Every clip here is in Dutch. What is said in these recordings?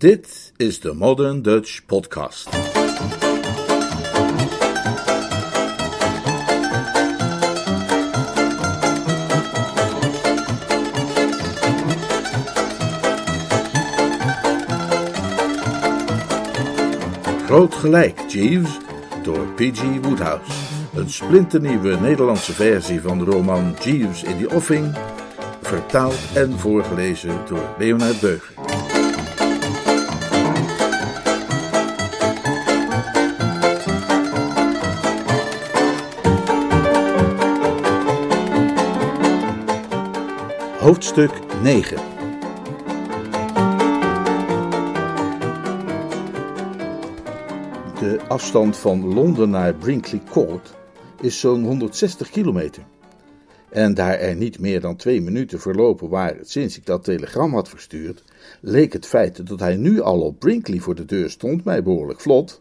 Dit is de Modern Dutch Podcast. Groot gelijk, Jeeves, door P.G. Woodhouse. Een splinternieuwe Nederlandse versie van de roman Jeeves in the Offing, vertaald en voorgelezen door Leonard Beuger. Hoofdstuk 9 De afstand van Londen naar Brinkley Court is zo'n 160 kilometer. En daar er niet meer dan twee minuten verlopen waren sinds ik dat telegram had verstuurd, leek het feit dat hij nu al op Brinkley voor de deur stond mij behoorlijk vlot.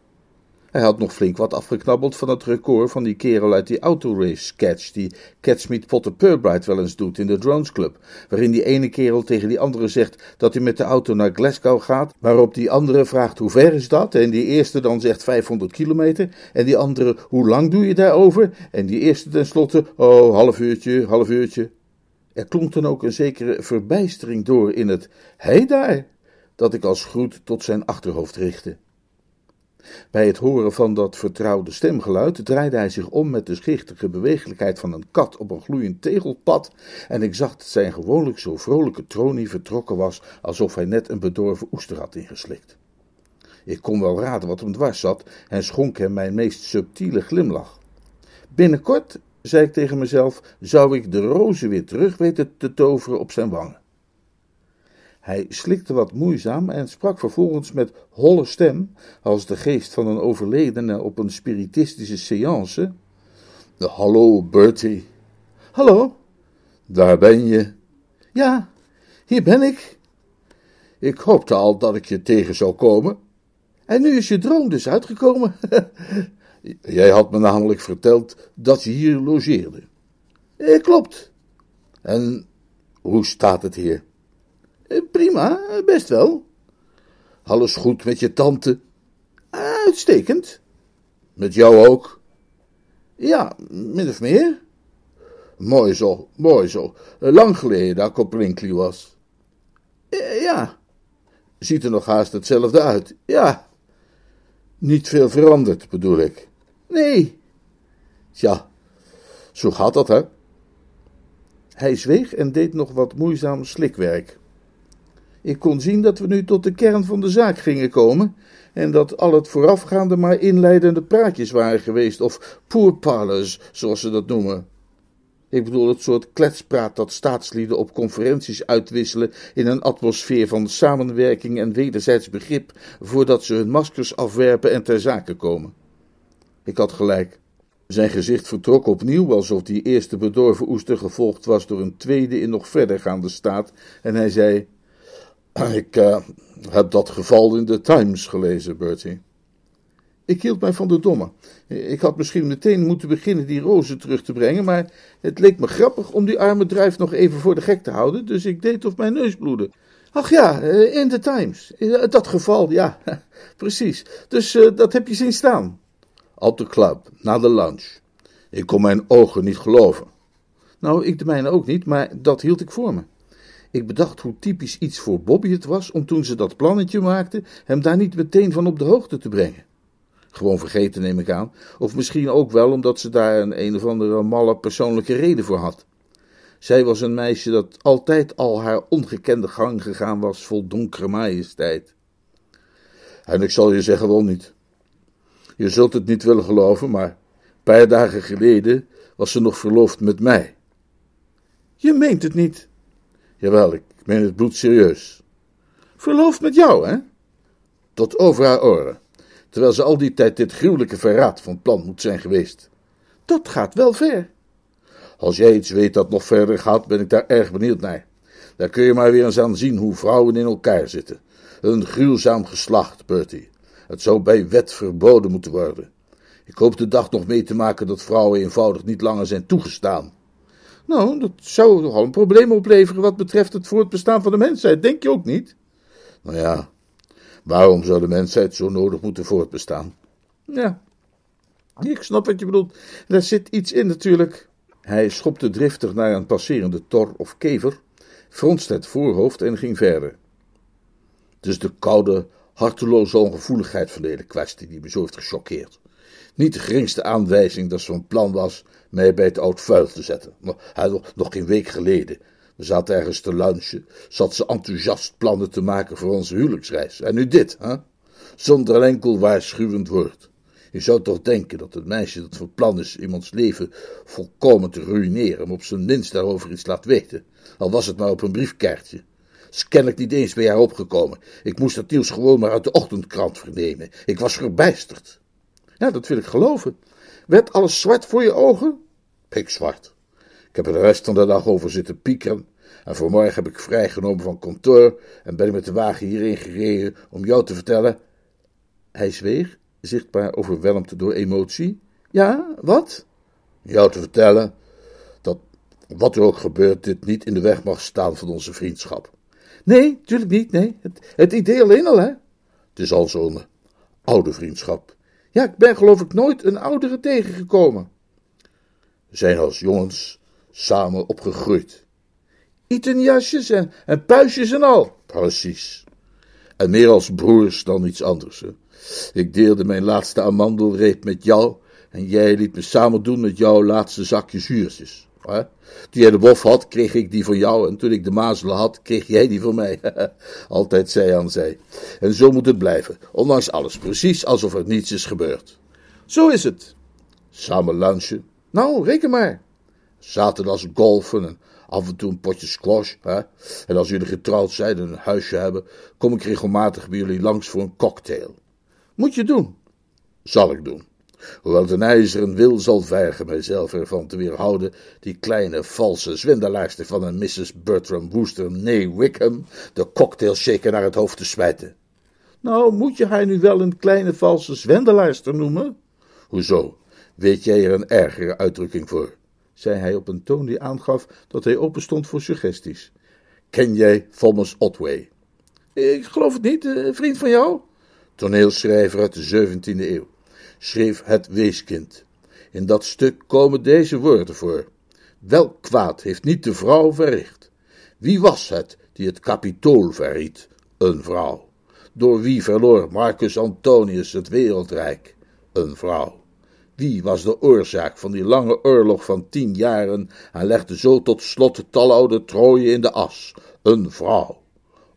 Hij had nog flink wat afgeknabbeld van het record van die kerel uit die autorace sketch die Catsmeet Potter Purbright wel eens doet in de Drones Club, waarin die ene kerel tegen die andere zegt dat hij met de auto naar Glasgow gaat, waarop die andere vraagt hoe ver is dat, en die eerste dan zegt 500 kilometer, en die andere hoe lang doe je daarover, en die eerste tenslotte, oh, half uurtje, half uurtje. Er klonk dan ook een zekere verbijstering door in het hé daar, dat ik als groet tot zijn achterhoofd richtte. Bij het horen van dat vertrouwde stemgeluid draaide hij zich om met de schichtige bewegelijkheid van een kat op een gloeiend tegelpad, en ik zag dat zijn gewoonlijk zo vrolijke tronie vertrokken was, alsof hij net een bedorven oester had ingeslikt. Ik kon wel raden wat hem dwars zat en schonk hem mijn meest subtiele glimlach. Binnenkort, zei ik tegen mezelf, zou ik de rozen weer terug weten te toveren op zijn wangen. Hij slikte wat moeizaam en sprak vervolgens met holle stem, als de geest van een overledene op een spiritistische seance. Hallo, Bertie. Hallo. Daar ben je. Ja, hier ben ik. Ik hoopte al dat ik je tegen zou komen. En nu is je droom dus uitgekomen. Jij had me namelijk verteld dat je hier logeerde. Eh, klopt. En hoe staat het hier? Prima, best wel. Alles goed met je tante? Uitstekend. Met jou ook? Ja, min of meer. Mooi zo, mooi zo. Lang geleden dat ik op Brinkley was. Ja. Ziet er nog haast hetzelfde uit. Ja. Niet veel veranderd, bedoel ik. Nee. Tja, zo gaat dat, hè? Hij zweeg en deed nog wat moeizaam slikwerk. Ik kon zien dat we nu tot de kern van de zaak gingen komen en dat al het voorafgaande maar inleidende praatjes waren geweest, of pourparlers, zoals ze dat noemen. Ik bedoel het soort kletspraat dat staatslieden op conferenties uitwisselen in een atmosfeer van samenwerking en wederzijds begrip, voordat ze hun maskers afwerpen en ter zake komen. Ik had gelijk. Zijn gezicht vertrok opnieuw, alsof die eerste bedorven oester gevolgd was door een tweede in nog verdergaande staat, en hij zei: ik uh, heb dat geval in de Times gelezen, Bertie. Ik hield mij van de domme. Ik had misschien meteen moeten beginnen die rozen terug te brengen, maar het leek me grappig om die arme drijf nog even voor de gek te houden, dus ik deed of mijn neus bloedde. Ach ja, eh, in de Times. Dat geval, ja, precies. Dus dat heb je zien staan. Op de club, na de lunch. Ik kon mijn ogen niet geloven. Nou, ik de mijne ook niet, maar dat hield ik voor me. Ik bedacht hoe typisch iets voor Bobby het was om toen ze dat plannetje maakte, hem daar niet meteen van op de hoogte te brengen. Gewoon vergeten, neem ik aan, of misschien ook wel omdat ze daar een een of andere malle persoonlijke reden voor had. Zij was een meisje dat altijd al haar ongekende gang gegaan was vol donkere majesteit. En ik zal je zeggen wel niet. Je zult het niet willen geloven, maar een paar dagen geleden was ze nog verloofd met mij. Je meent het niet. Jawel, ik meen het bloedserieus. Verloofd met jou, hè? Tot over haar oren. Terwijl ze al die tijd dit gruwelijke verraad van plan moet zijn geweest. Dat gaat wel ver. Als jij iets weet dat nog verder gaat, ben ik daar erg benieuwd naar. Daar kun je maar weer eens aan zien hoe vrouwen in elkaar zitten. Een gruwzaam geslacht, Bertie. Het zou bij wet verboden moeten worden. Ik hoop de dag nog mee te maken dat vrouwen eenvoudig niet langer zijn toegestaan. Nou, dat zou toch al een probleem opleveren wat betreft het voortbestaan van de mensheid, denk je ook niet? Nou ja, Waarom zou de mensheid zo nodig moeten voortbestaan? Ja, ik snap wat je bedoelt. Daar zit iets in natuurlijk. Hij schopte driftig naar een passerende tor of kever, fronste het voorhoofd en ging verder. Dus de koude, harteloze ongevoeligheid van de hele kwestie die me zo heeft gechoqueerd. Niet de geringste aanwijzing dat zo'n plan was mij bij het oud vuil te zetten. Nog, nog geen week geleden. We zaten ergens te lunchen, zat ze enthousiast plannen te maken voor onze huwelijksreis. En nu dit, hè? Zonder een enkel waarschuwend woord. Je zou toch denken dat het meisje dat van plan is iemands leven volkomen te ruïneren, hem op zijn minst daarover iets laat weten. Al was het maar op een briefkaartje. Is kennelijk niet eens bij haar opgekomen. Ik moest het nieuws gewoon maar uit de ochtendkrant vernemen. Ik was verbijsterd. Ja, dat wil ik geloven. Werd alles zwart voor je ogen? Pikzwart. Ik heb er de rest van de dag over zitten piekeren. En vanmorgen heb ik vrijgenomen van kantoor en ben ik met de wagen hierheen gereden om jou te vertellen. Hij zweeg, zichtbaar overweldigd door emotie. Ja, wat? Jou te vertellen dat, wat er ook gebeurt, dit niet in de weg mag staan van onze vriendschap. Nee, natuurlijk niet, nee. Het, het idee alleen al, hè? Het is al zo'n oude vriendschap. Ja, ik ben geloof ik nooit een oudere tegengekomen. We zijn als jongens samen opgegroeid. Itenjasjes en, en puistjes en al. Precies. En meer als broers dan iets anders. Hè? Ik deelde mijn laatste amandelreep met jou en jij liet me samen doen met jouw laatste zakje zuurtjes. Toen jij de bof had, kreeg ik die van jou en toen ik de mazelen had, kreeg jij die van mij. Altijd zij aan zij. En zo moet het blijven, ondanks alles, precies alsof er niets is gebeurd. Zo is het. Samen lunchen. Nou, reken maar. Zaterdags golfen en af en toe een potje squash. Hè? En als jullie getrouwd zijn en een huisje hebben, kom ik regelmatig bij jullie langs voor een cocktail. Moet je doen. Zal ik doen. Hoewel een ijzeren wil zal vergen mijzelf ervan te weerhouden die kleine valse zwendelaarster van een Mrs. Bertram Wooster, nee Wickham, de cocktailshaker naar het hoofd te smijten. Nou, moet je haar nu wel een kleine valse zwendelaarster noemen? Hoezo? Weet jij er een ergere uitdrukking voor? zei hij op een toon die aangaf dat hij openstond voor suggesties. Ken jij Thomas Otway? Ik geloof het niet, een vriend van jou? Toneelschrijver uit de 17e eeuw. Schreef Het Weeskind. In dat stuk komen deze woorden voor. Welk kwaad heeft niet de vrouw verricht? Wie was het die het kapitool verriet? Een vrouw. Door wie verloor Marcus Antonius het wereldrijk? Een vrouw. Wie was de oorzaak van die lange oorlog van tien jaren en legde zo tot slot taloude Troje in de as? Een vrouw.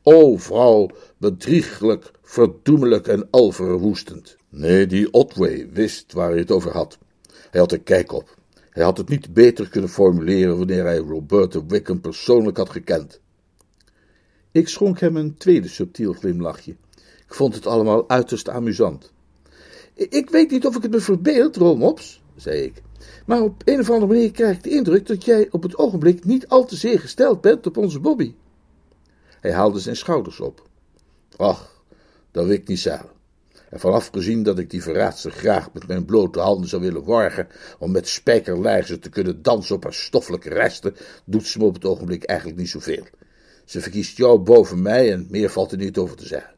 O vrouw, bedrieglijk, verdoemelijk en alverwoestend. Nee, die Otway wist waar hij het over had. Hij had er kijk op. Hij had het niet beter kunnen formuleren wanneer hij Roberta Wickham persoonlijk had gekend. Ik schonk hem een tweede subtiel glimlachje. Ik vond het allemaal uiterst amusant. Ik weet niet of ik het me verbeeld, Romops, zei ik. Maar op een of andere manier krijg ik de indruk dat jij op het ogenblik niet al te zeer gesteld bent op onze Bobby. Hij haalde zijn schouders op. Ach, dat wil ik niet zeggen. En vanaf gezien dat ik die verraadster graag met mijn blote handen zou willen worgen, om met spijkerlijzen te kunnen dansen op haar stoffelijke resten, doet ze me op het ogenblik eigenlijk niet zoveel. Ze verkiest jou boven mij en meer valt er niet over te zeggen.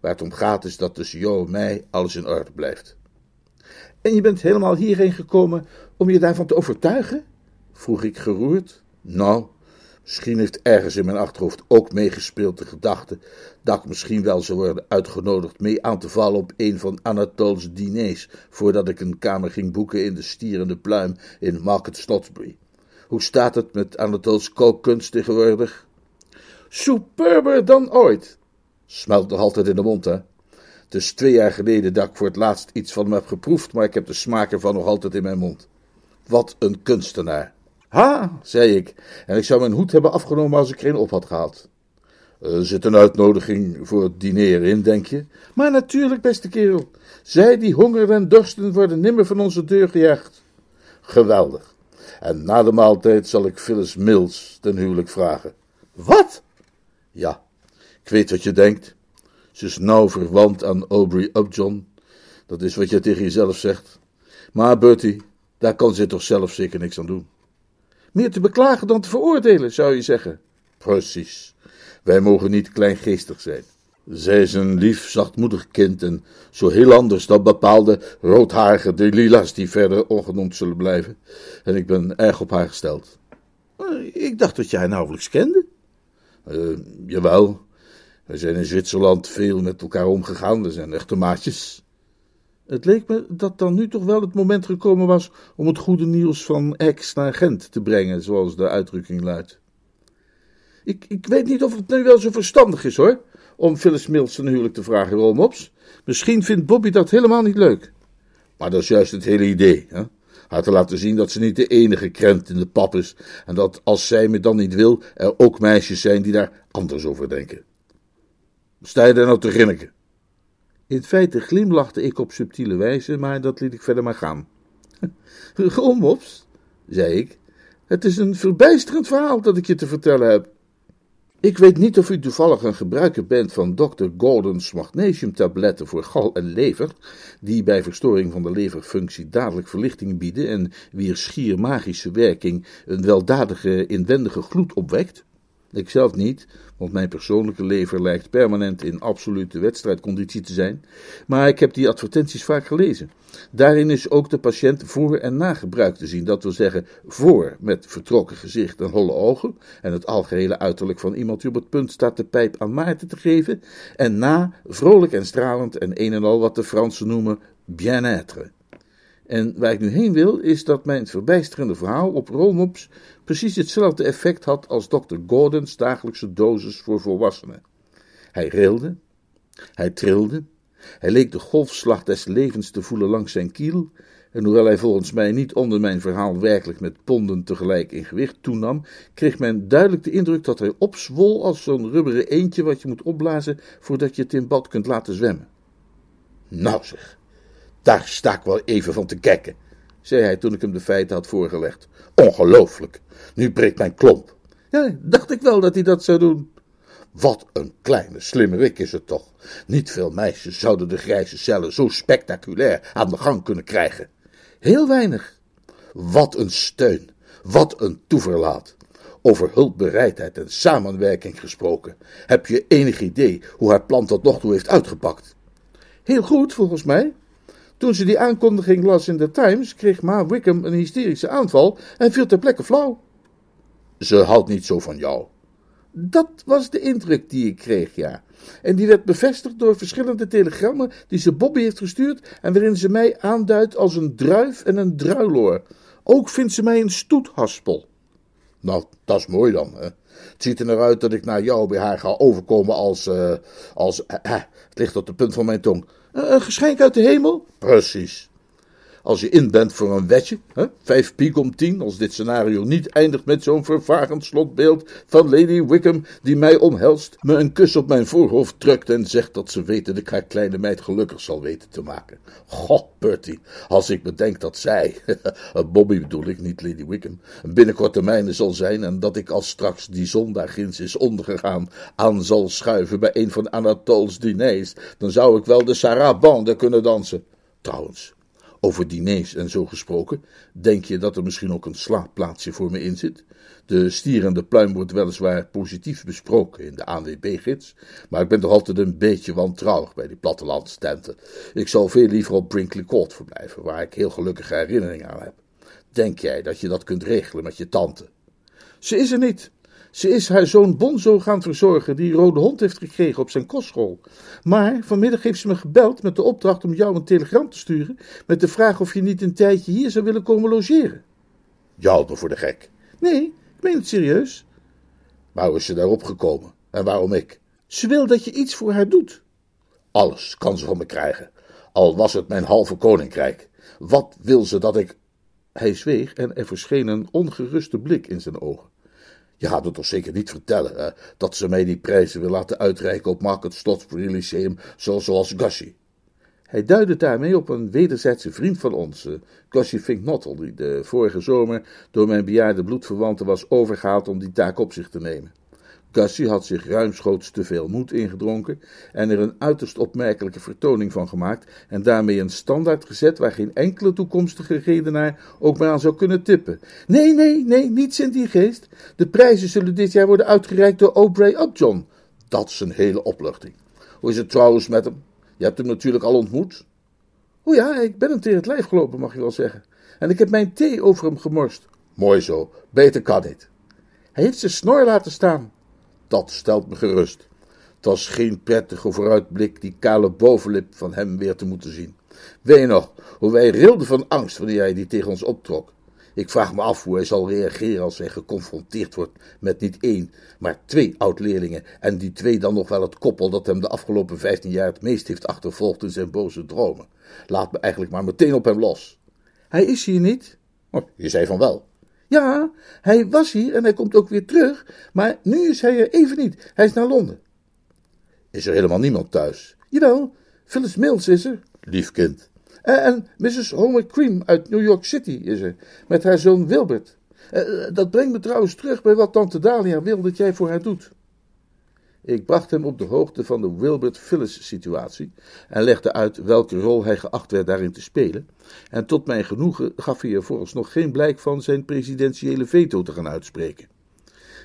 Waar het om gaat is dat tussen jou en mij alles in orde blijft. En je bent helemaal hierheen gekomen om je daarvan te overtuigen? vroeg ik geroerd. Nou, misschien heeft ergens in mijn achterhoofd ook meegespeeld de gedachte dat ik misschien wel zou worden uitgenodigd mee aan te vallen op een van Anatole's diners, voordat ik een kamer ging boeken in de stierende pluim in Market Snodsbury. Hoe staat het met Anatole's kookkunst tegenwoordig? Superber dan ooit. Smelt nog altijd in de mond, hè? Het is twee jaar geleden dat ik voor het laatst iets van hem heb geproefd, maar ik heb de smaak ervan nog altijd in mijn mond. Wat een kunstenaar. Ha, zei ik, en ik zou mijn hoed hebben afgenomen als ik er op had gehad. Er zit een uitnodiging voor het diner in, denk je? Maar natuurlijk, beste kerel. Zij die honger en dorsten worden nimmer van onze deur gejaagd. Geweldig. En na de maaltijd zal ik Phyllis Mills ten huwelijk vragen. Wat? Ja, ik weet wat je denkt. Ze is nauw verwant aan Aubrey Upjohn. Dat is wat je tegen jezelf zegt. Maar Bertie, daar kan ze toch zelf zeker niks aan doen. Meer te beklagen dan te veroordelen, zou je zeggen. Precies. Wij mogen niet kleingeestig zijn. Zij is een lief, zachtmoedig kind en zo heel anders dan bepaalde roodharige Delilah's die verder ongenoemd zullen blijven. En ik ben erg op haar gesteld. Eh, ik dacht dat jij haar nauwelijks kende. Uh, jawel, we zijn in Zwitserland veel met elkaar omgegaan, we zijn echte maatjes. Het leek me dat dan nu toch wel het moment gekomen was om het goede nieuws van Aix naar Gent te brengen, zoals de uitdrukking luidt. Ik, ik weet niet of het nu wel zo verstandig is hoor, om Phyllis Mills een huwelijk te vragen, Rolmops. Misschien vindt Bobby dat helemaal niet leuk. Maar dat is juist het hele idee. Hè? Haar te laten zien dat ze niet de enige krent in de pap is. En dat als zij me dan niet wil, er ook meisjes zijn die daar anders over denken. Sta je daar nou te grinniken? In feite glimlachte ik op subtiele wijze, maar dat liet ik verder maar gaan. Rolmops, zei ik, het is een verbijsterend verhaal dat ik je te vertellen heb. Ik weet niet of u toevallig een gebruiker bent van Dr. Gordon's magnesiumtabletten voor gal en lever, die bij verstoring van de leverfunctie dadelijk verlichting bieden en wier schier magische werking een weldadige inwendige gloed opwekt. Ik zelf niet, want mijn persoonlijke lever lijkt permanent in absolute wedstrijdconditie te zijn, maar ik heb die advertenties vaak gelezen. Daarin is ook de patiënt voor en na gebruik te zien, dat wil zeggen voor met vertrokken gezicht en holle ogen en het algehele uiterlijk van iemand die op het punt staat de pijp aan Maarten te geven, en na vrolijk en stralend en een en al wat de Fransen noemen bien-être. En waar ik nu heen wil, is dat mijn verbijsterende verhaal op Rolmops precies hetzelfde effect had als Dr. Gordon's dagelijkse dosis voor volwassenen. Hij rilde, hij trilde, hij leek de golfslag des levens te voelen langs zijn kiel, en hoewel hij volgens mij niet onder mijn verhaal werkelijk met ponden tegelijk in gewicht toenam, kreeg men duidelijk de indruk dat hij opzwol als zo'n rubberen eendje wat je moet opblazen voordat je het in bad kunt laten zwemmen. Nou zeg, daar sta ik wel even van te kijken, zei hij toen ik hem de feiten had voorgelegd. Ongelooflijk, nu breekt mijn klomp. Ja, dacht ik wel dat hij dat zou doen. Wat een kleine slimmerik is het toch. Niet veel meisjes zouden de grijze cellen zo spectaculair aan de gang kunnen krijgen. Heel weinig. Wat een steun, wat een toeverlaat. Over hulpbereidheid en samenwerking gesproken. Heb je enig idee hoe haar plan tot nog toe heeft uitgepakt? Heel goed, volgens mij. Toen ze die aankondiging las in de Times, kreeg Ma Wickham een hysterische aanval en viel ter plekke flauw. Ze houdt niet zo van jou. Dat was de indruk die ik kreeg, ja. En die werd bevestigd door verschillende telegrammen die ze Bobby heeft gestuurd en waarin ze mij aanduidt als een druif en een druiloor. Ook vindt ze mij een stoethaspel. Nou, dat is mooi dan. Hè? Het ziet er naar uit dat ik naar jou bij haar ga overkomen als. Uh, als uh, het ligt op de punt van mijn tong. Een geschenk uit de hemel? Precies. Als je in bent voor een wetje, hè, vijf piek om tien, als dit scenario niet eindigt met zo'n vervagend slotbeeld van Lady Wickham die mij omhelst, me een kus op mijn voorhoofd drukt en zegt dat ze weet dat ik haar kleine meid gelukkig zal weten te maken. God, Bertie, als ik bedenk dat zij, Bobby bedoel ik, niet Lady Wickham, binnenkort de mijne zal zijn en dat ik als straks die zon daar ginds is ondergegaan aan zal schuiven bij een van Anatole's diners, dan zou ik wel de sarabande kunnen dansen. Trouwens, over diners en zo gesproken, denk je dat er misschien ook een slaapplaatsje voor me in zit? De stierende pluim wordt weliswaar positief besproken in de ANWB-gids, maar ik ben toch altijd een beetje wantrouwig bij die plattelandstenten. Ik zou veel liever op Brinkley Court verblijven, waar ik heel gelukkige herinneringen aan heb. Denk jij dat je dat kunt regelen met je tante? Ze is er niet. Ze is haar zoon Bonzo gaan verzorgen, die rode hond heeft gekregen op zijn kostschool. Maar vanmiddag heeft ze me gebeld met de opdracht om jou een telegram te sturen, met de vraag of je niet een tijdje hier zou willen komen logeren. Jou me voor de gek. Nee, ik meen het serieus. Hoe is ze daarop gekomen? En waarom ik? Ze wil dat je iets voor haar doet. Alles kan ze van me krijgen, al was het mijn halve koninkrijk. Wat wil ze dat ik... Hij zweeg en er verscheen een ongeruste blik in zijn ogen. Je gaat het toch zeker niet vertellen dat ze mij die prijzen wil laten uitreiken op Market Slotsbury Lyceum, zoals, Gussie. Hij duidde daarmee op een wederzijdse vriend van ons, uh, Gussie Finknottel, die de vorige zomer door mijn bejaarde bloedverwanten was overgehaald om die taak op zich te nemen. Gussie had zich ruimschoots te veel moed ingedronken en er een uiterst opmerkelijke vertoning van gemaakt en daarmee een standaard gezet waar geen enkele toekomstige redenaar ook maar aan zou kunnen tippen. Nee, nee, nee, niets in die geest. De prijzen zullen dit jaar worden uitgereikt door Aubrey Upjohn. Dat is een hele opluchting. Hoe is het trouwens met hem? Je hebt hem natuurlijk al ontmoet. O ja, ik ben hem tegen het lijf gelopen, mag je wel zeggen. En ik heb mijn thee over hem gemorst. Mooi zo, beter kan dit. Hij heeft zijn snor laten staan. Dat stelt me gerust. Het was geen prettige vooruitblik die kale bovenlip van hem weer te moeten zien. Weet je nog, hoe wij rilden van angst wanneer hij die tegen ons optrok? Ik vraag me af hoe hij zal reageren als hij geconfronteerd wordt met niet één, maar twee oud-leerlingen. En die twee dan nog wel het koppel dat hem de afgelopen vijftien jaar het meest heeft achtervolgd in zijn boze dromen. Laat me eigenlijk maar meteen op hem los. Hij is hier niet. Oh, je zei van wel. Ja, hij was hier en hij komt ook weer terug, maar nu is hij er even niet. Hij is naar Londen. Is er helemaal niemand thuis? Jawel, Phyllis Mills is er. Lief kind. Eh, en Mrs. Homer Cream uit New York City is er, met haar zoon Wilbert. Eh, dat brengt me trouwens terug bij wat tante Dalia wil dat jij voor haar doet. Ik bracht hem op de hoogte van de Wilbert Phyllis situatie en legde uit welke rol hij geacht werd daarin te spelen. En tot mijn genoegen gaf hij er vooralsnog geen blijk van zijn presidentiële veto te gaan uitspreken.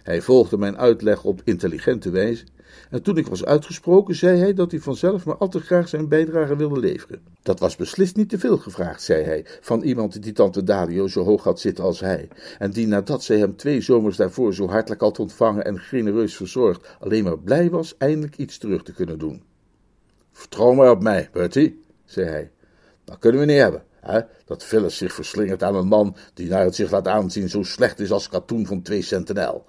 Hij volgde mijn uitleg op intelligente wijze en toen ik was uitgesproken, zei hij dat hij vanzelf maar al te graag zijn bijdrage wilde leveren. Dat was beslist niet te veel gevraagd, zei hij, van iemand die tante Dalio zo hoog had zitten als hij, en die nadat zij hem twee zomers daarvoor zo hartelijk had ontvangen en genereus verzorgd, alleen maar blij was eindelijk iets terug te kunnen doen. Vertrouw maar op mij, Bertie, zei hij. Dat kunnen we niet hebben. Dat Phyllis zich verslingert aan een man die naar het zich laat aanzien zo slecht is als katoen van twee centenel.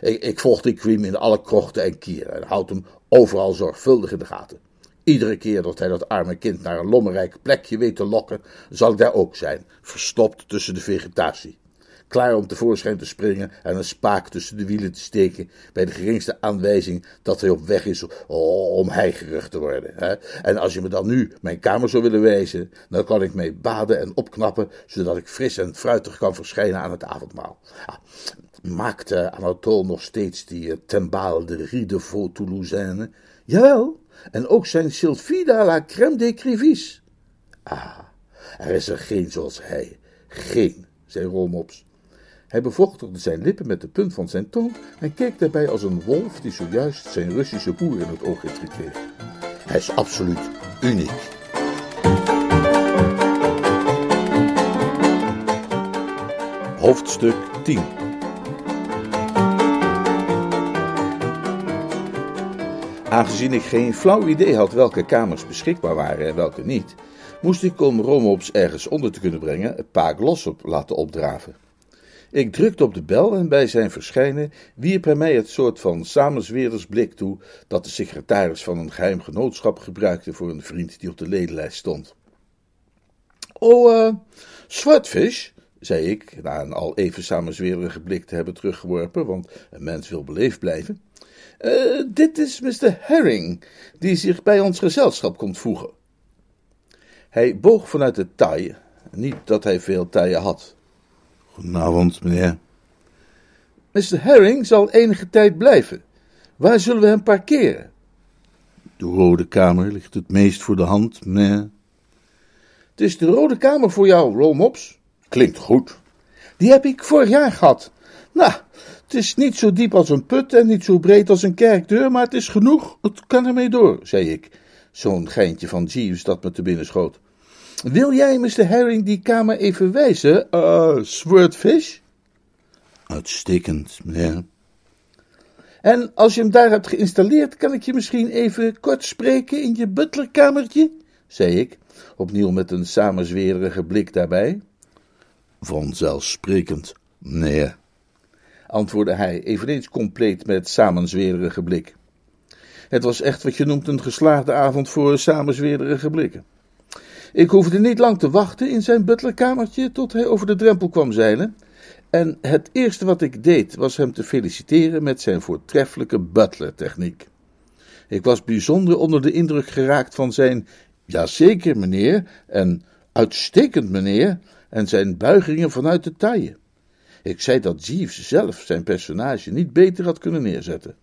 Ik, ik volg die cream in alle krochten en kieren en houd hem overal zorgvuldig in de gaten. Iedere keer dat hij dat arme kind naar een lommerrijk plekje weet te lokken, zal ik daar ook zijn, verstopt tussen de vegetatie klaar om tevoorschijn te springen en een spaak tussen de wielen te steken bij de geringste aanwijzing dat hij op weg is om heigerig te worden. Hè? En als je me dan nu mijn kamer zou willen wijzen, dan kan ik mij baden en opknappen, zodat ik fris en fruitig kan verschijnen aan het avondmaal. Ah, maakt uh, Anatole nog steeds die uh, Tembaal de Rie de Vaux Toulousaine? Jawel, en ook zijn Sylphida la crème des Crévis. Ah, er is er geen zoals hij. Geen, zei Romops. Hij bevochtigde zijn lippen met de punt van zijn tong en keek daarbij als een wolf die zojuist zijn Russische boer in het oog heeft gekregen. Hij is absoluut uniek. Hoofdstuk 10 Aangezien ik geen flauw idee had welke kamers beschikbaar waren en welke niet, moest ik om Romops ergens onder te kunnen brengen Pa Glossop laten opdraven. Ik drukte op de bel en bij zijn verschijnen wierp hij mij het soort van samenzweerdersblik toe dat de secretaris van een geheim genootschap gebruikte voor een vriend die op de ledenlijst stond. Oh, uh, Swordfish, zei ik, na een al even samenzweerige blik te hebben teruggeworpen, want een mens wil beleefd blijven. Uh, dit is Mr. Herring, die zich bij ons gezelschap komt voegen. Hij boog vanuit de taille, niet dat hij veel taille had. Goedenavond, meneer. Mr. Herring zal enige tijd blijven. Waar zullen we hem parkeren? De Rode Kamer ligt het meest voor de hand, meneer. Het is de Rode Kamer voor jou, Rolmops. Klinkt goed. Die heb ik vorig jaar gehad. Nou, het is niet zo diep als een put en niet zo breed als een kerkdeur, maar het is genoeg. Het kan ermee door, zei ik. Zo'n geintje van Jeeves dat me te binnen schoot. Wil jij, Mr. Herring, die kamer even wijzen, uh, Swordfish? Uitstekend, meneer. En als je hem daar hebt geïnstalleerd, kan ik je misschien even kort spreken in je butlerkamertje? zei ik, opnieuw met een samenzwerige blik daarbij. Vanzelfsprekend, meneer, antwoordde hij, eveneens compleet met samenzwerige blik. Het was echt wat je noemt een geslaagde avond voor samenzwerige blikken. Ik hoefde niet lang te wachten in zijn butlerkamertje tot hij over de drempel kwam zeilen. En het eerste wat ik deed was hem te feliciteren met zijn voortreffelijke butlertechniek. Ik was bijzonder onder de indruk geraakt van zijn jazeker meneer en uitstekend meneer en zijn buigingen vanuit de taille. Ik zei dat Jeeves zelf zijn personage niet beter had kunnen neerzetten.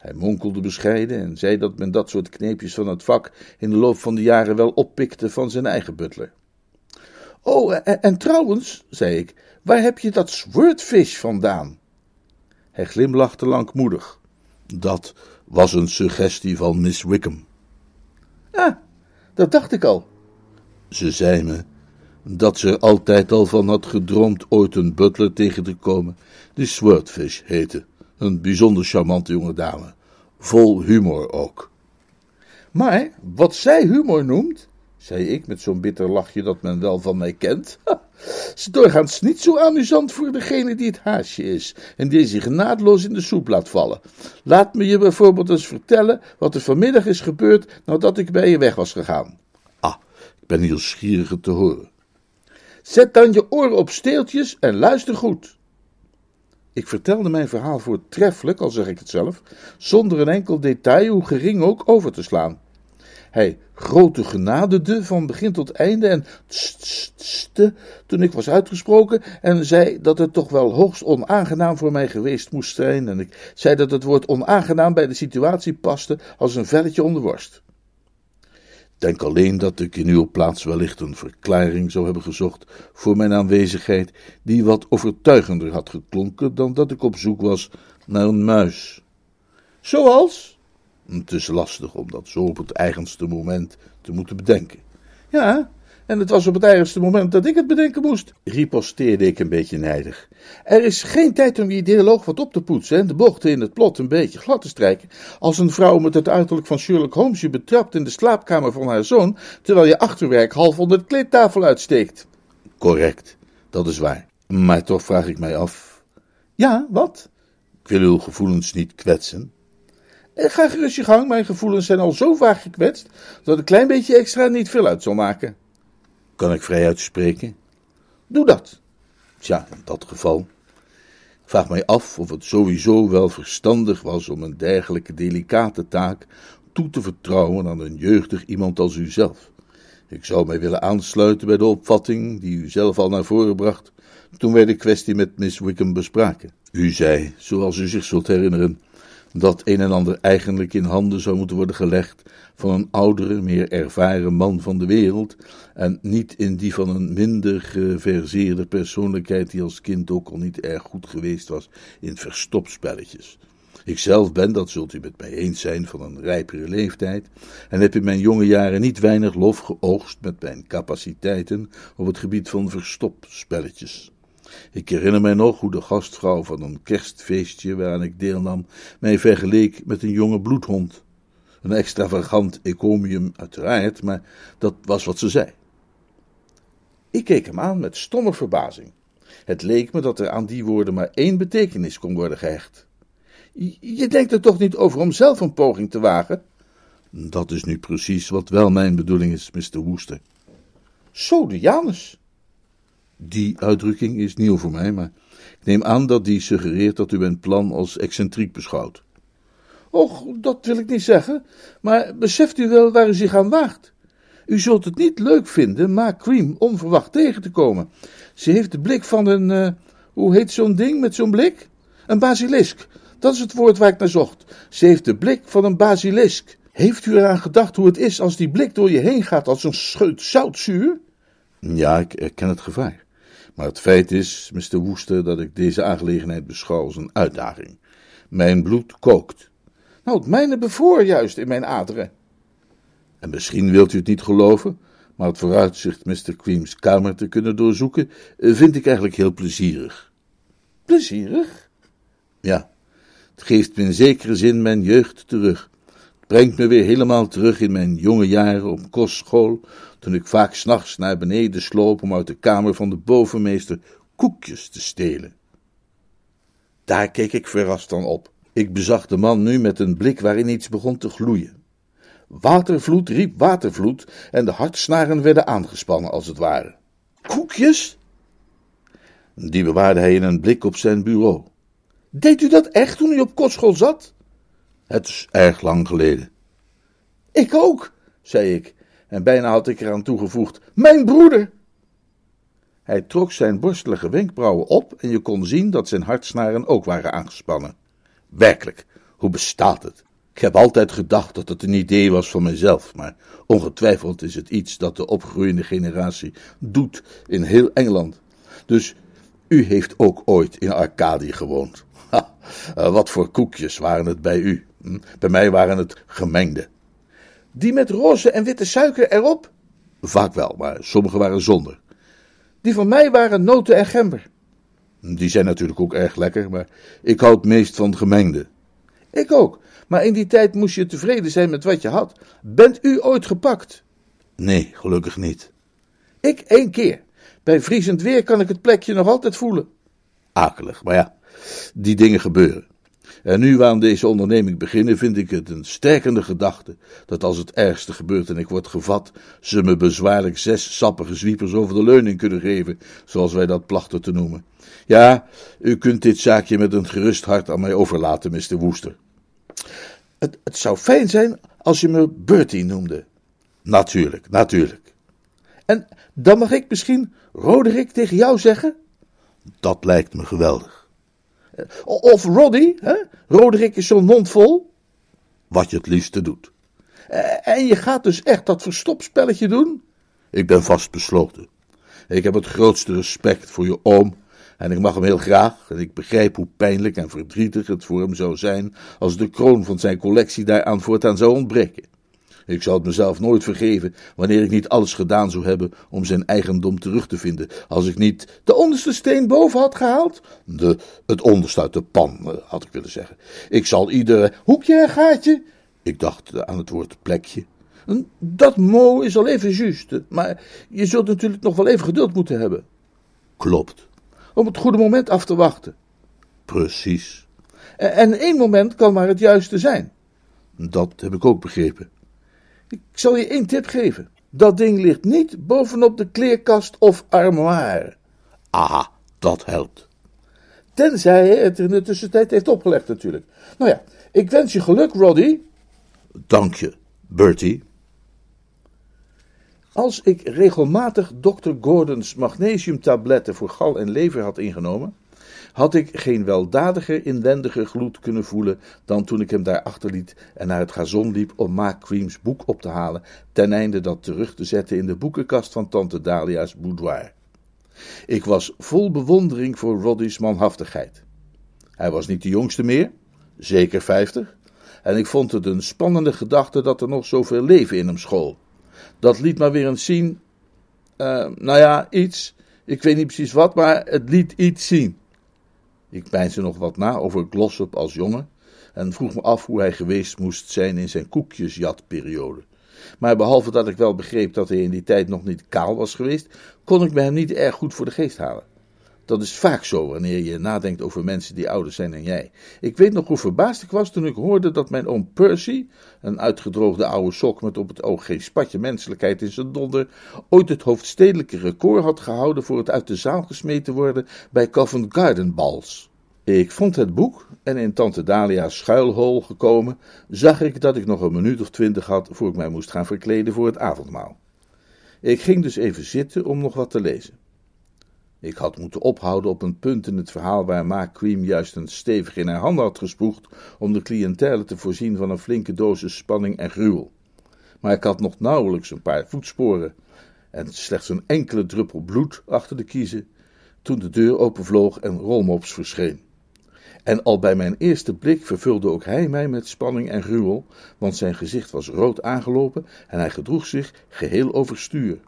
Hij monkelde bescheiden en zei dat men dat soort kneepjes van het vak in de loop van de jaren wel oppikte van zijn eigen butler. Oh, en, en trouwens, zei ik, waar heb je dat swordfish vandaan? Hij glimlachte langmoedig. Dat was een suggestie van Miss Wickham. Ah, dat dacht ik al. Ze zei me dat ze er altijd al van had gedroomd ooit een butler tegen te komen, die Swordfish heette. Een bijzonder charmante jonge dame. Vol humor ook. Maar wat zij humor noemt, zei ik met zo'n bitter lachje dat men wel van mij kent, is doorgaans niet zo amusant voor degene die het haasje is en die zich naadloos in de soep laat vallen. Laat me je bijvoorbeeld eens vertellen wat er vanmiddag is gebeurd nadat ik bij je weg was gegaan. Ah, ik ben nieuwsgierig te horen. Zet dan je oren op steeltjes en luister goed. Ik vertelde mijn verhaal voortreffelijk, al zeg ik het zelf, zonder een enkel detail, hoe gering ook, over te slaan. Hij grote genadede van begin tot einde en tste toen ik was uitgesproken en zei dat het toch wel hoogst onaangenaam voor mij geweest moest zijn en ik zei dat het woord onaangenaam bij de situatie paste als een velletje om de worst. Denk alleen dat ik in uw plaats wellicht een verklaring zou hebben gezocht voor mijn aanwezigheid, die wat overtuigender had geklonken dan dat ik op zoek was naar een muis. Zoals? Het is lastig om dat zo op het eigenste moment te moeten bedenken. Ja, en het was op het eigenste moment dat ik het bedenken moest, riposteerde ik een beetje nijdig. Er is geen tijd om je dialoog wat op te poetsen en de bochten in het plot een beetje glad te strijken. Als een vrouw met het uiterlijk van Sherlock Holmes je betrapt in de slaapkamer van haar zoon, terwijl je achterwerk half onder de kleedtafel uitsteekt. Correct, dat is waar. Maar toch vraag ik mij af. Ja, wat? Ik wil uw gevoelens niet kwetsen. Eh, ga gerust je gang, mijn gevoelens zijn al zo vaak gekwetst dat een klein beetje extra niet veel uit zal maken. Kan ik vrij uitspreken? Doe dat. Tja, in dat geval. Ik vraag mij af of het sowieso wel verstandig was om een dergelijke delicate taak toe te vertrouwen aan een jeugdig iemand als u zelf. Ik zou mij willen aansluiten bij de opvatting die u zelf al naar voren bracht toen wij de kwestie met Miss Wickham bespraken. U zei, zoals u zich zult herinneren, dat een en ander eigenlijk in handen zou moeten worden gelegd van een oudere, meer ervaren man van de wereld, en niet in die van een minder geverseerde persoonlijkheid die als kind ook al niet erg goed geweest was in verstopspelletjes. Ikzelf ben, dat zult u met mij eens zijn, van een rijpere leeftijd en heb in mijn jonge jaren niet weinig lof geoogst met mijn capaciteiten op het gebied van verstopspelletjes. Ik herinner mij nog hoe de gastvrouw van een kerstfeestje waaraan ik deelnam mij vergeleek met een jonge bloedhond. Een extravagant ecomium uiteraard, maar dat was wat ze zei. Ik keek hem aan met stomme verbazing. Het leek me dat er aan die woorden maar één betekenis kon worden gehecht. Je denkt er toch niet over om zelf een poging te wagen? Dat is nu precies wat wel mijn bedoeling is, Mr. Woester. Janus. Die uitdrukking is nieuw voor mij, maar ik neem aan dat die suggereert dat u mijn plan als excentriek beschouwt. Och, dat wil ik niet zeggen, maar beseft u wel waar u zich aan waagt? U zult het niet leuk vinden Ma Cream onverwacht tegen te komen. Ze heeft de blik van een, uh, hoe heet zo'n ding met zo'n blik? Een basilisk. Dat is het woord waar ik naar zocht. Ze heeft de blik van een basilisk. Heeft u eraan gedacht hoe het is als die blik door je heen gaat als een scheut zoutzuur? Ja, ik erken het gevaar. Maar het feit is, Mr. Woester, dat ik deze aangelegenheid beschouw als een uitdaging. Mijn bloed kookt. Nou, het mijne bevoor juist in mijn aderen. En misschien wilt u het niet geloven, maar het vooruitzicht Mr. Cream's kamer te kunnen doorzoeken, eh, vind ik eigenlijk heel plezierig. Plezierig? Ja, het geeft me in zekere zin mijn jeugd terug. Brengt me weer helemaal terug in mijn jonge jaren op kostschool, toen ik vaak s'nachts naar beneden sloop om uit de kamer van de bovenmeester koekjes te stelen. Daar keek ik verrast dan op. Ik bezag de man nu met een blik waarin iets begon te gloeien. Watervloed riep watervloed en de hartsnaren werden aangespannen als het ware. Koekjes? Die bewaarde hij in een blik op zijn bureau. Deed u dat echt toen u op kostschool zat? Het is erg lang geleden. Ik ook, zei ik, en bijna had ik eraan toegevoegd: Mijn broeder! Hij trok zijn borstelige wenkbrauwen op en je kon zien dat zijn hartsnaren ook waren aangespannen. Werkelijk, hoe bestaat het? Ik heb altijd gedacht dat het een idee was van mezelf, maar ongetwijfeld is het iets dat de opgroeiende generatie doet in heel Engeland. Dus u heeft ook ooit in Arcadië gewoond. Eh, wat voor koekjes waren het bij u? Hm? Bij mij waren het gemengde. Die met roze en witte suiker erop? Vaak wel, maar sommige waren zonder. Die van mij waren noten en gember. Die zijn natuurlijk ook erg lekker, maar ik houd meest van gemengde. Ik ook, maar in die tijd moest je tevreden zijn met wat je had. Bent u ooit gepakt? Nee, gelukkig niet. Ik één keer. Bij vriezend weer kan ik het plekje nog altijd voelen. Akelig, maar ja, die dingen gebeuren. En nu we aan deze onderneming beginnen, vind ik het een sterkende gedachte dat als het ergste gebeurt en ik word gevat, ze me bezwaarlijk zes sappige zwiepers over de leuning kunnen geven, zoals wij dat plachten te noemen. Ja, u kunt dit zaakje met een gerust hart aan mij overlaten, Mr. Woester. Het, het zou fijn zijn als je me Bertie noemde. Natuurlijk, natuurlijk. En dan mag ik misschien Roderick tegen jou zeggen? Dat lijkt me geweldig. Of Roddy, hè? Roderick is zo'n mond vol. Wat je het liefste doet. Eh, en je gaat dus echt dat verstopspelletje doen? Ik ben vastbesloten. Ik heb het grootste respect voor je oom en ik mag hem heel graag, en ik begrijp hoe pijnlijk en verdrietig het voor hem zou zijn als de kroon van zijn collectie daaraan voortaan zou ontbreken. Ik zou het mezelf nooit vergeven wanneer ik niet alles gedaan zou hebben om zijn eigendom terug te vinden. Als ik niet de onderste steen boven had gehaald? De, het onderste uit de pan, eh, had ik willen zeggen. Ik zal iedere hoekje en gaatje. Ik dacht aan het woord plekje. Dat mo is al even juist, maar je zult natuurlijk nog wel even geduld moeten hebben. Klopt. Om het goede moment af te wachten. Precies. En één moment kan maar het juiste zijn. Dat heb ik ook begrepen. Ik zal je één tip geven. Dat ding ligt niet bovenop de kleerkast of armoire. Aha, dat helpt. Tenzij hij het in de tussentijd heeft opgelegd natuurlijk. Nou ja, ik wens je geluk, Roddy. Dank je, Bertie. Als ik regelmatig Dr. Gordon's magnesiumtabletten voor gal en lever had ingenomen, had ik geen weldadiger inwendige gloed kunnen voelen dan toen ik hem daar achterliet en naar het gazon liep om Ma Creams boek op te halen, ten einde dat terug te zetten in de boekenkast van tante Dalia's boudoir. Ik was vol bewondering voor Roddy's manhaftigheid. Hij was niet de jongste meer, zeker vijftig, en ik vond het een spannende gedachte dat er nog zoveel leven in hem school. Dat liet maar weer eens zien, uh, nou ja, iets, ik weet niet precies wat, maar het liet iets zien. Ik peinsde nog wat na over Glossop als jongen en vroeg me af hoe hij geweest moest zijn in zijn koekjesjatperiode. Maar behalve dat ik wel begreep dat hij in die tijd nog niet kaal was geweest, kon ik me hem niet erg goed voor de geest halen. Dat is vaak zo wanneer je nadenkt over mensen die ouder zijn dan jij. Ik weet nog hoe verbaasd ik was toen ik hoorde dat mijn oom Percy, een uitgedroogde oude sok met op het oog geen spatje menselijkheid in zijn donder, ooit het hoofdstedelijke record had gehouden voor het uit de zaal gesmeten worden bij Covent Garden Balls. Ik vond het boek en in tante Dalia's schuilhol gekomen, zag ik dat ik nog een minuut of twintig had voor ik mij moest gaan verkleden voor het avondmaal. Ik ging dus even zitten om nog wat te lezen. Ik had moeten ophouden op een punt in het verhaal waar Ma Cream juist een stevig in haar handen had gespoegd om de cliëntele te voorzien van een flinke dosis spanning en gruwel. Maar ik had nog nauwelijks een paar voetsporen en slechts een enkele druppel bloed achter de kiezen toen de deur openvloog en Rolmops verscheen. En al bij mijn eerste blik vervulde ook hij mij met spanning en gruwel, want zijn gezicht was rood aangelopen en hij gedroeg zich geheel overstuur.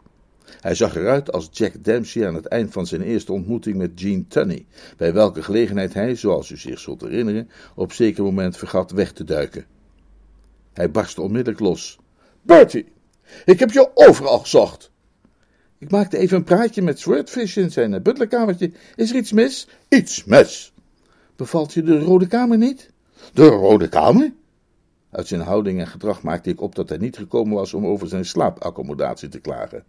Hij zag eruit als Jack Dempsey aan het eind van zijn eerste ontmoeting met Jean Tunney, bij welke gelegenheid hij, zoals u zich zult herinneren, op zeker moment vergat weg te duiken. Hij barstte onmiddellijk los. Bertie, ik heb je overal gezocht. Ik maakte even een praatje met Swordfish in zijn butlerkamertje. Is er iets mis? Iets mis. Bevalt je de Rode Kamer niet? De Rode Kamer? Uit zijn houding en gedrag maakte ik op dat hij niet gekomen was om over zijn slaapaccommodatie te klagen.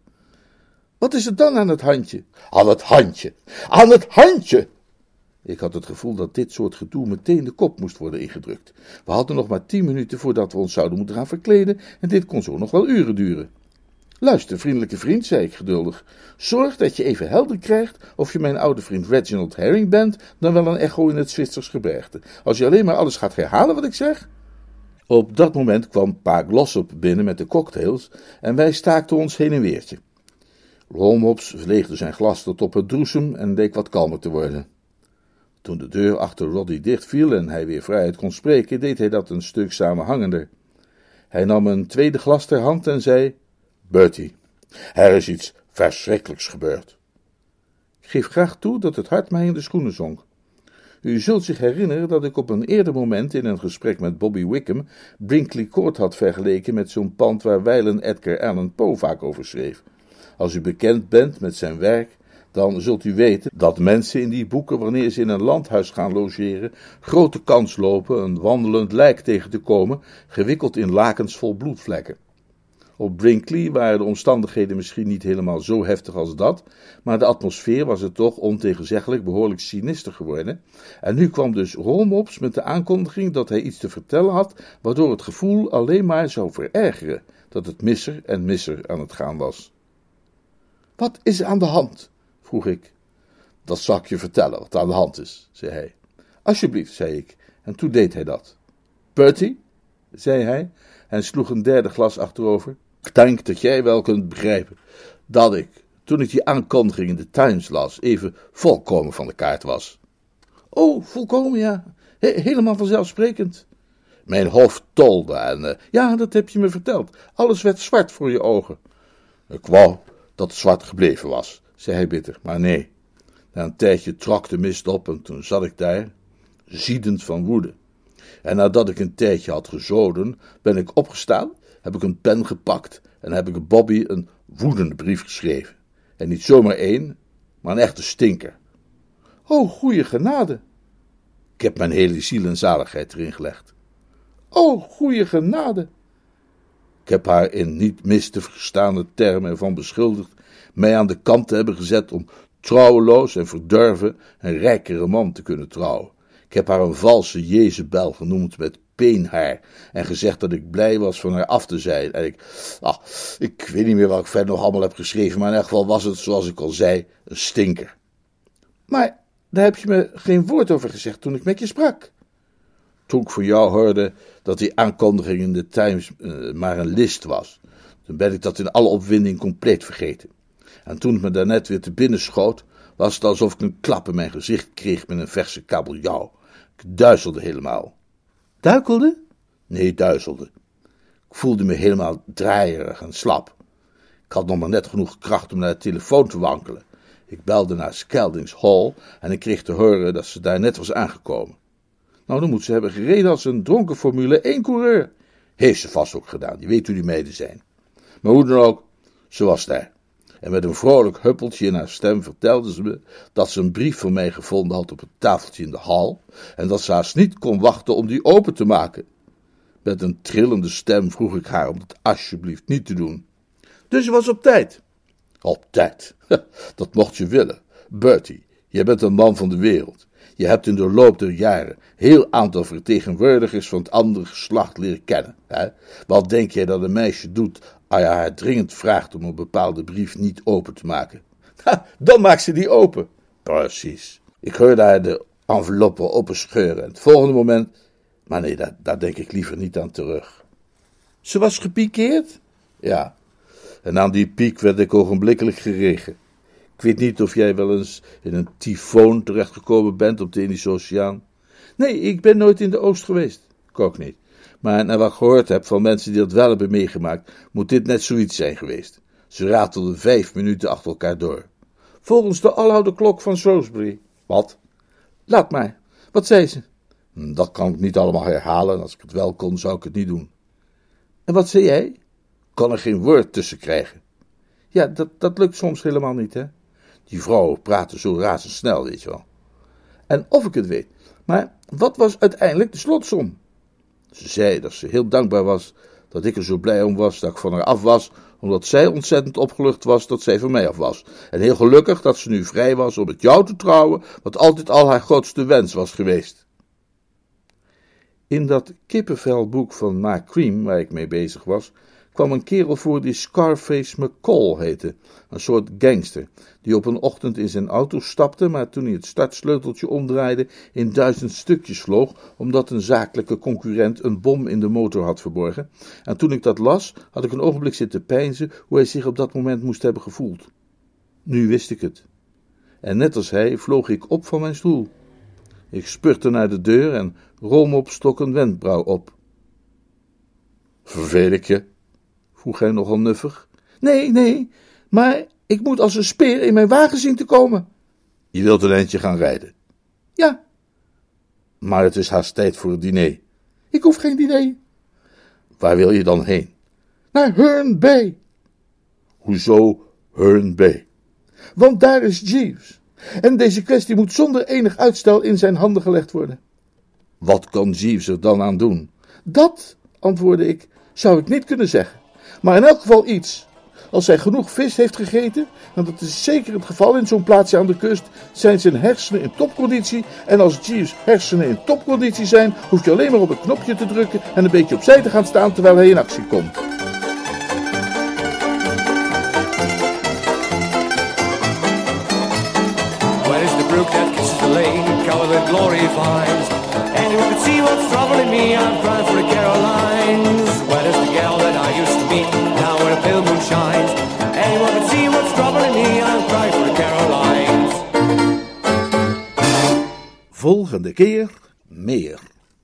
Wat is er dan aan het handje? Aan het handje! Aan het handje! Ik had het gevoel dat dit soort gedoe meteen de kop moest worden ingedrukt. We hadden nog maar tien minuten voordat we ons zouden moeten gaan verkleden en dit kon zo nog wel uren duren. Luister, vriendelijke vriend, zei ik geduldig. Zorg dat je even helder krijgt of je mijn oude vriend Reginald Herring bent, dan wel een echo in het Zwitsers gebergte. Als je alleen maar alles gaat herhalen wat ik zeg. Op dat moment kwam Pa Glossop binnen met de cocktails en wij staakten ons heen en weertje. Rolmops leegde zijn glas tot op het droesem en leek wat kalmer te worden. Toen de deur achter Roddy dichtviel en hij weer vrijheid kon spreken, deed hij dat een stuk samenhangender. Hij nam een tweede glas ter hand en zei: Bertie, er is iets verschrikkelijks gebeurd. Ik geef graag toe dat het hart mij in de schoenen zonk. U zult zich herinneren dat ik op een eerder moment in een gesprek met Bobby Wickham Brinkley Court had vergeleken met zo'n pand waar wijlen Edgar Allan Poe vaak over schreef. Als u bekend bent met zijn werk, dan zult u weten dat mensen in die boeken, wanneer ze in een landhuis gaan logeren, grote kans lopen een wandelend lijk tegen te komen, gewikkeld in lakens vol bloedvlekken. Op Brinkley waren de omstandigheden misschien niet helemaal zo heftig als dat, maar de atmosfeer was er toch ontegenzeggelijk behoorlijk sinister geworden. En nu kwam dus Rolmops met de aankondiging dat hij iets te vertellen had, waardoor het gevoel alleen maar zou verergeren dat het misser en misser aan het gaan was. Wat is aan de hand? vroeg ik. Dat zal ik je vertellen wat aan de hand is, zei hij. Alsjeblieft, zei ik, en toen deed hij dat. Bertie, zei hij, en sloeg een derde glas achterover. Ik denk dat jij wel kunt begrijpen dat ik, toen ik die aankondiging in de Times las, even volkomen van de kaart was. Oh, volkomen, ja. helemaal vanzelfsprekend. Mijn hoofd tolde en, uh, ja, dat heb je me verteld. Alles werd zwart voor je ogen. Ik wou dat zwart gebleven was, zei hij bitter, maar nee. Na een tijdje trok de mist op en toen zat ik daar, ziedend van woede. En nadat ik een tijdje had gezoden, ben ik opgestaan, heb ik een pen gepakt en heb ik Bobby een woedende brief geschreven. En niet zomaar één, maar een echte stinker. Oh, goeie genade. Ik heb mijn hele ziel en zaligheid erin gelegd. Oh, goeie genade. Ik heb haar in niet mis te verstaande termen ervan beschuldigd mij aan de kant te hebben gezet om trouweloos en verdurven een rijkere man te kunnen trouwen. Ik heb haar een valse Jezebel genoemd met peenhaar en gezegd dat ik blij was van haar af te zijn. En ik, ach, ik weet niet meer wat ik verder nog allemaal heb geschreven, maar in elk geval was het, zoals ik al zei, een stinker. Maar daar heb je me geen woord over gezegd toen ik met je sprak. Toen ik voor jou hoorde dat die aankondiging in de Times uh, maar een list was, toen ben ik dat in alle opwinding compleet vergeten. En toen het me daarnet weer te binnen schoot, was het alsof ik een klap in mijn gezicht kreeg met een verse kabeljauw. Ik duizelde helemaal. Duikelde? Nee, duizelde. Ik voelde me helemaal draaierig en slap. Ik had nog maar net genoeg kracht om naar de telefoon te wankelen. Ik belde naar Skeldings Hall en ik kreeg te horen dat ze daar net was aangekomen. Nou, dan moet ze hebben gereden als een dronken Formule 1-coureur. Heeft ze vast ook gedaan, je weet hoe die mede zijn. Maar hoe dan ook, ze was daar. En met een vrolijk huppeltje in haar stem vertelde ze me dat ze een brief van mij gevonden had op het tafeltje in de hal en dat ze haast niet kon wachten om die open te maken. Met een trillende stem vroeg ik haar om dat alsjeblieft niet te doen. Dus je was op tijd. Op tijd, dat mocht je willen. Bertie, je bent een man van de wereld. Je hebt in de loop der jaren heel aantal vertegenwoordigers van het andere geslacht leren kennen. Hè? Wat denk jij dat een meisje doet als je haar dringend vraagt om een bepaalde brief niet open te maken? Dan maakt ze die open. Precies. Ik hoorde haar de enveloppe openscheuren en het volgende moment... Maar nee, daar, daar denk ik liever niet aan terug. Ze was gepikeerd? Ja. En aan die piek werd ik ogenblikkelijk geregen. Ik weet niet of jij wel eens in een tyfoon terechtgekomen bent op de Indische Oceaan. Nee, ik ben nooit in de Oost geweest. Ik ook niet. Maar naar wat ik gehoord heb van mensen die dat wel hebben meegemaakt, moet dit net zoiets zijn geweest. Ze ratelden vijf minuten achter elkaar door. Volgens de aloude klok van Shrewsbury. Wat? Laat maar. Wat zei ze? Hm, dat kan ik niet allemaal herhalen. Als ik het wel kon, zou ik het niet doen. En wat zei jij? Kan er geen woord tussen krijgen. Ja, dat, dat lukt soms helemaal niet, hè? Die vrouwen praten zo razendsnel, weet je wel. En of ik het weet. Maar wat was uiteindelijk de slotsom? Ze zei dat ze heel dankbaar was dat ik er zo blij om was dat ik van haar af was, omdat zij ontzettend opgelucht was dat zij van mij af was. En heel gelukkig dat ze nu vrij was om met jou te trouwen, wat altijd al haar grootste wens was geweest. In dat kippenvelboek van Ma Cream, waar ik mee bezig was, kwam een kerel voor die Scarface McCall heette, een soort gangster, die op een ochtend in zijn auto stapte, maar toen hij het startsleuteltje omdraaide, in duizend stukjes vloog, omdat een zakelijke concurrent een bom in de motor had verborgen. En toen ik dat las, had ik een ogenblik zitten peinzen hoe hij zich op dat moment moest hebben gevoeld. Nu wist ik het. En net als hij vloog ik op van mijn stoel. Ik spurte naar de deur en Romop stok een wenkbrauw op. Vervel ik je? Vroeg hij nogal nuffig. Nee, nee, maar ik moet als een speer in mijn wagen zien te komen. Je wilt een eindje gaan rijden? Ja. Maar het is haast tijd voor het diner. Ik hoef geen diner. Waar wil je dan heen? Naar Hern Bay. Hoezo Hern Bay? Want daar is Jeeves. En deze kwestie moet zonder enig uitstel in zijn handen gelegd worden. Wat kan Jeeves er dan aan doen? Dat, antwoordde ik, zou ik niet kunnen zeggen. Maar in elk geval iets. Als hij genoeg vis heeft gegeten, en dat is zeker het geval in zo'n plaatsje aan de kust, zijn zijn hersenen in topconditie. En als Jeeves hersenen in topconditie zijn, hoef je alleen maar op een knopje te drukken en een beetje opzij te gaan staan terwijl hij in actie komt. volgende keer meer.